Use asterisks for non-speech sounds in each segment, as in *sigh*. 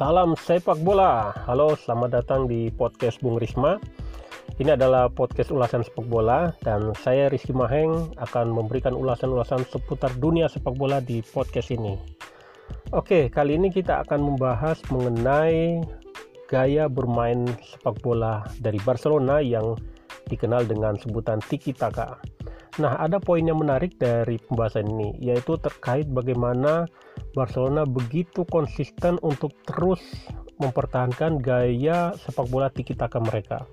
Salam sepak bola. Halo, selamat datang di podcast Bung Risma. Ini adalah podcast ulasan sepak bola dan saya Rizky Maheng akan memberikan ulasan-ulasan seputar dunia sepak bola di podcast ini. Oke, kali ini kita akan membahas mengenai gaya bermain sepak bola dari Barcelona yang dikenal dengan sebutan tiki taka. Nah, ada poin yang menarik dari pembahasan ini, yaitu terkait bagaimana Barcelona begitu konsisten untuk terus mempertahankan gaya sepak bola tiki taka mereka.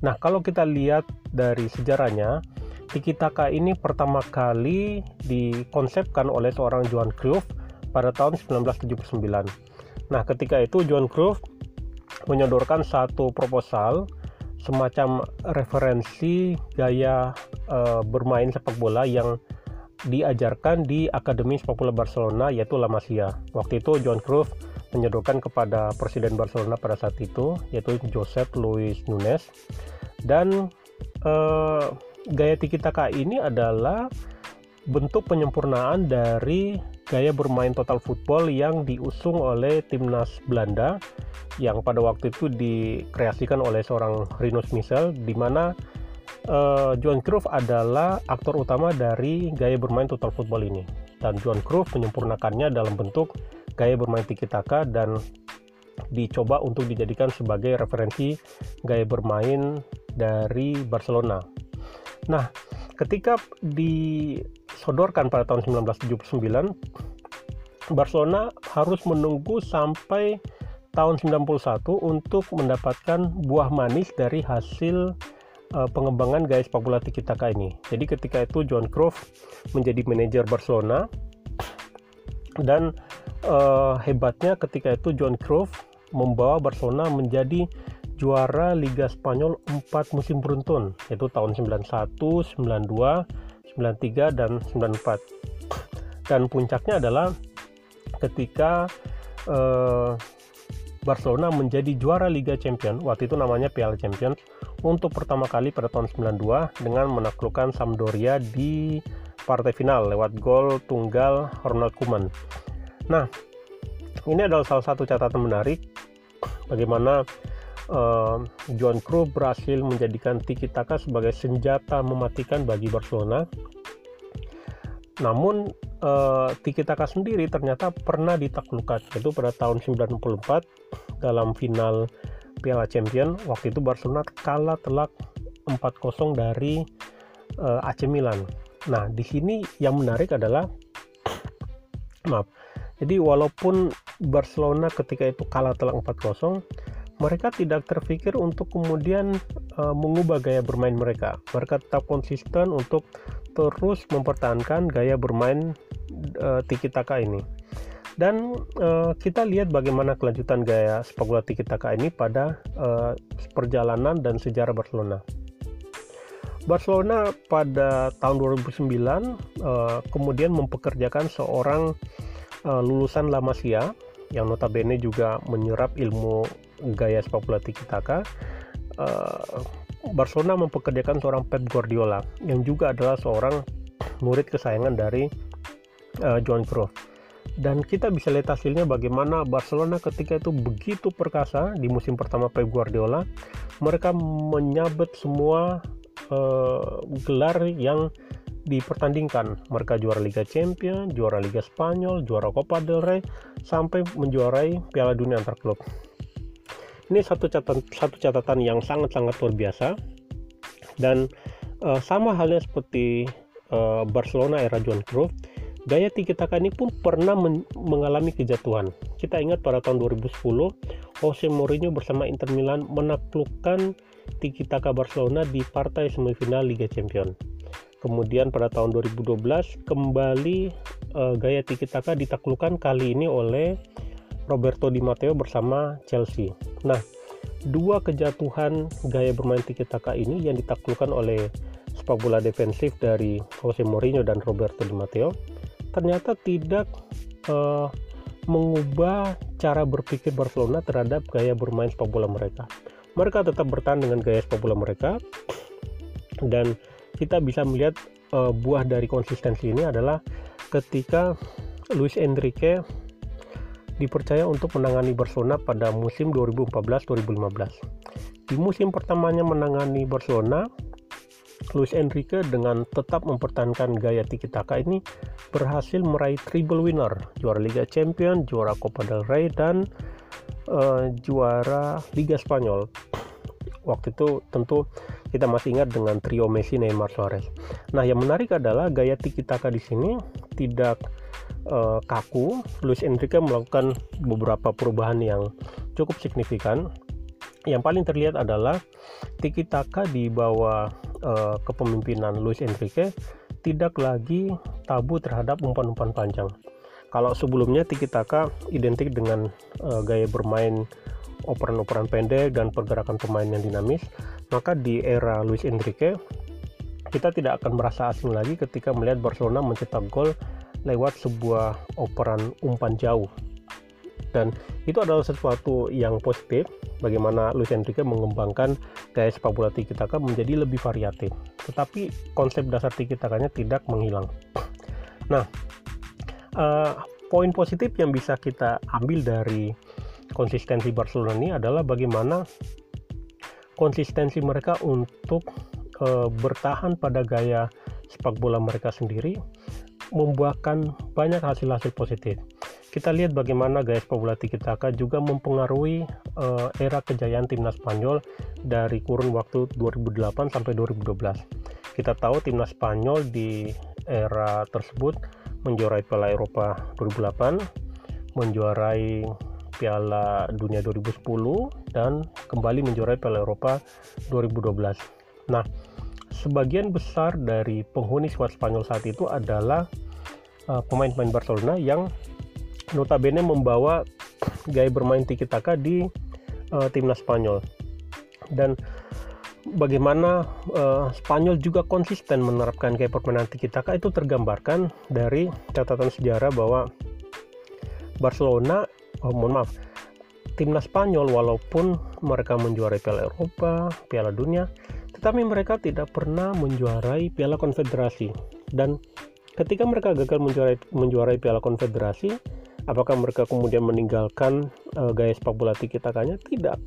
Nah, kalau kita lihat dari sejarahnya, tiki taka ini pertama kali dikonsepkan oleh seorang Johan Cruyff pada tahun 1979. Nah, ketika itu Johan Cruyff menyodorkan satu proposal semacam referensi gaya uh, bermain sepak bola yang diajarkan di Akademi Sepak Bola Barcelona yaitu La Masia. Waktu itu John Cruyff menyodorkan kepada Presiden Barcelona pada saat itu yaitu Josep Luis Nunes dan uh, gaya tiki taka ini adalah bentuk penyempurnaan dari gaya bermain total football yang diusung oleh timnas Belanda yang pada waktu itu dikreasikan oleh seorang Rinus Michel di mana uh, Johan Cruyff adalah aktor utama dari gaya bermain total football ini dan Johan Cruyff menyempurnakannya dalam bentuk gaya bermain tiki taka dan dicoba untuk dijadikan sebagai referensi gaya bermain dari Barcelona. Nah, ketika disodorkan pada tahun 1979, Barcelona harus menunggu sampai tahun 91 untuk mendapatkan buah manis dari hasil uh, pengembangan gaya sepak bola tiki taka ini. Jadi ketika itu John Cruyff menjadi manajer Barcelona dan uh, hebatnya ketika itu John Cruyff membawa Barcelona menjadi juara Liga Spanyol 4 musim beruntun yaitu tahun 91, 92, 93 dan 94. Dan puncaknya adalah ketika uh, Barcelona menjadi juara Liga Champions, waktu itu namanya Piala Champions, untuk pertama kali pada tahun 92 dengan menaklukkan Sampdoria di partai final lewat gol tunggal Ronald Koeman. Nah, ini adalah salah satu catatan menarik bagaimana uh, Johan Cruyff berhasil menjadikan Tiki Taka sebagai senjata mematikan bagi Barcelona. Namun uh, Tiki Taka sendiri ternyata pernah ditaklukkan yaitu pada tahun 94 dalam final Piala Champion waktu itu Barcelona kalah telak 4-0 dari uh, AC Milan. Nah, di sini yang menarik adalah *clears throat* maaf. Jadi walaupun Barcelona ketika itu kalah telak 4-0, mereka tidak terpikir untuk kemudian uh, mengubah gaya bermain mereka. Mereka tetap konsisten untuk terus mempertahankan gaya bermain uh, tiki taka ini. Dan uh, kita lihat bagaimana kelanjutan gaya sepak bola tiki taka ini pada uh, perjalanan dan sejarah Barcelona. Barcelona pada tahun 2009 uh, kemudian mempekerjakan seorang uh, lulusan La Masia yang notabene juga menyerap ilmu gaya sepak bola tiki taka. Uh, Barcelona mempekerjakan seorang Pep Guardiola yang juga adalah seorang murid kesayangan dari uh, Johan Cruyff. Dan kita bisa lihat hasilnya bagaimana Barcelona ketika itu begitu perkasa di musim pertama Pep Guardiola. Mereka menyabet semua uh, gelar yang dipertandingkan. Mereka juara Liga Champions, juara Liga Spanyol, juara Copa del Rey, sampai menjuarai Piala Dunia antar klub. Ini satu catatan satu catatan yang sangat-sangat luar biasa dan uh, sama halnya seperti uh, Barcelona era Johan Cruyff, gaya tiki taka ini pun pernah men mengalami kejatuhan. Kita ingat pada tahun 2010, Jose Mourinho bersama Inter Milan menaklukkan tiki taka Barcelona di partai semifinal Liga Champions. Kemudian pada tahun 2012 kembali uh, gaya tiki taka ditaklukkan kali ini oleh Roberto Di Matteo bersama Chelsea. Nah, dua kejatuhan gaya bermain tiki taka ini yang ditaklukkan oleh sepak bola defensif dari Jose Mourinho dan Roberto Di Matteo ternyata tidak uh, mengubah cara berpikir Barcelona terhadap gaya bermain sepak bola mereka. Mereka tetap bertahan dengan gaya sepak bola mereka dan kita bisa melihat uh, buah dari konsistensi ini adalah ketika Luis Enrique dipercaya untuk menangani Barcelona pada musim 2014-2015. Di musim pertamanya menangani Barcelona, Luis Enrique dengan tetap mempertahankan gaya tiki taka ini berhasil meraih triple winner, juara Liga Champions, juara Copa del Rey dan uh, juara Liga Spanyol. Waktu itu tentu kita masih ingat dengan trio Messi, Neymar, Suarez. Nah, yang menarik adalah gaya tiki taka di sini tidak uh, kaku. Luis Enrique melakukan beberapa perubahan yang cukup signifikan. Yang paling terlihat adalah tiki taka di bawah uh, kepemimpinan Luis Enrique tidak lagi tabu terhadap umpan-umpan panjang. Kalau sebelumnya Tiki Taka identik dengan uh, gaya bermain operan-operan pendek dan pergerakan pemain yang dinamis, maka di era Luis Enrique kita tidak akan merasa asing lagi ketika melihat Barcelona mencetak gol lewat sebuah operan umpan jauh. Dan itu adalah sesuatu yang positif bagaimana Luis Enrique mengembangkan gaya sepak bola tiki taka menjadi lebih variatif. Tetapi konsep dasar tiki takanya tidak menghilang. *clears throat* Nah, uh, poin positif yang bisa kita ambil dari konsistensi Barcelona ini adalah bagaimana konsistensi mereka untuk uh, bertahan pada gaya sepak bola mereka sendiri membuahkan banyak hasil-hasil positif kita lihat bagaimana gaya sepak bola tiki taka juga mempengaruhi uh, era kejayaan timnas Spanyol dari kurun waktu 2008 sampai 2012. Kita tahu timnas Spanyol di era tersebut menjuarai Piala Eropa 2008, menjuarai Piala Dunia 2010 dan kembali menjuarai Piala Eropa 2012. Nah, sebagian besar dari penghuni skuad Spanyol saat itu adalah uh, pemain-pemain Barcelona yang notabene membawa gaya bermain tiki taka di uh, timnas Spanyol. Dan bagaimana uh, Spanyol juga konsisten menerapkan gaya permainan tiki taka itu tergambarkan dari catatan sejarah bahwa Barcelona oh, mohon maaf timnas Spanyol walaupun mereka menjuarai Piala Eropa, Piala Dunia, tetapi mereka tidak pernah menjuarai Piala Konfederasi. Dan ketika mereka gagal menjuarai menjuarai Piala Konfederasi Apakah mereka kemudian meninggalkan uh, gaya sepak bola tiki takanya? Tidak.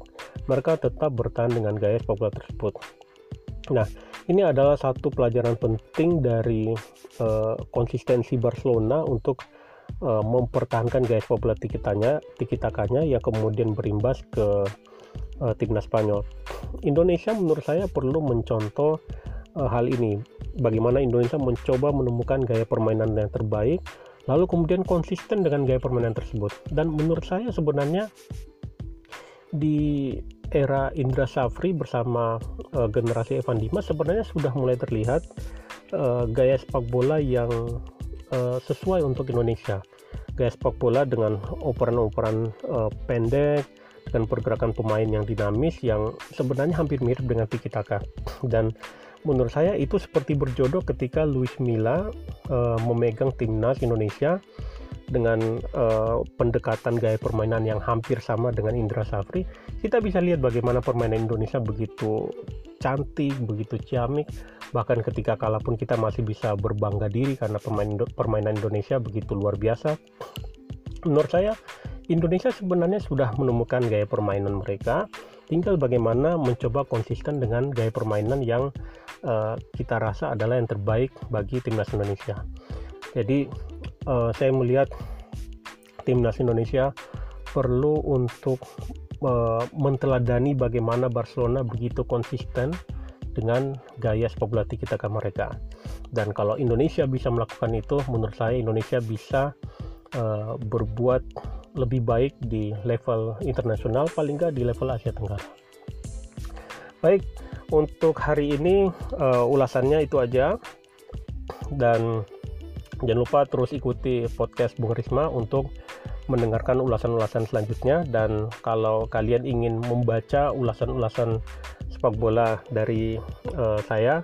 Mereka tetap bertahan dengan gaya sepak bola tersebut. Nah, ini adalah satu pelajaran penting dari uh, konsistensi Barcelona untuk uh, mempertahankan gaya sepak bola tiki takanya, yang kemudian berimbas ke uh, timnas Spanyol. Indonesia menurut saya perlu mencontoh uh, hal ini. Bagaimana Indonesia mencoba menemukan gaya permainan yang terbaik lalu kemudian konsisten dengan gaya permainan tersebut. Dan menurut saya sebenarnya di era Indra Safri bersama uh, generasi Evan Dimas sebenarnya sudah mulai terlihat uh, gaya sepak bola yang uh, sesuai untuk Indonesia. Gaya sepak bola dengan operan-operan uh, pendek dengan pergerakan pemain yang dinamis yang sebenarnya hampir mirip dengan Tiki Taka. Dan menurut saya itu seperti berjodoh ketika Luis Milla uh, memegang timnas Indonesia dengan uh, pendekatan gaya permainan yang hampir sama dengan Indra Safri, kita bisa lihat bagaimana permainan Indonesia begitu cantik, begitu ciamik, bahkan ketika kalah pun kita masih bisa berbangga diri karena permainan Indonesia begitu luar biasa. Menurut saya, Indonesia sebenarnya sudah menemukan gaya permainan mereka, tinggal bagaimana mencoba konsisten dengan gaya permainan yang uh, kita rasa adalah yang terbaik bagi timnas Indonesia. Jadi uh, saya melihat timnas Indonesia perlu untuk uh, menteladani bagaimana Barcelona begitu konsisten dengan gaya sepak bola kita ke mereka. Dan kalau Indonesia bisa melakukan itu, menurut saya Indonesia bisa uh, berbuat lebih baik di level internasional, paling nggak di level Asia Tenggara. Baik, untuk hari ini uh, ulasannya itu aja dan jangan lupa terus ikuti podcast Bung Risma untuk mendengarkan ulasan-ulasan selanjutnya dan kalau kalian ingin membaca ulasan-ulasan sepak bola dari uh, saya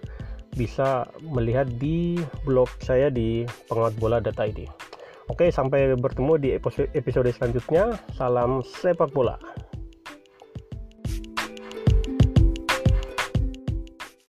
bisa melihat di blog saya di penguatbola.id. Oke, sampai bertemu di episode selanjutnya. Salam sepak bola.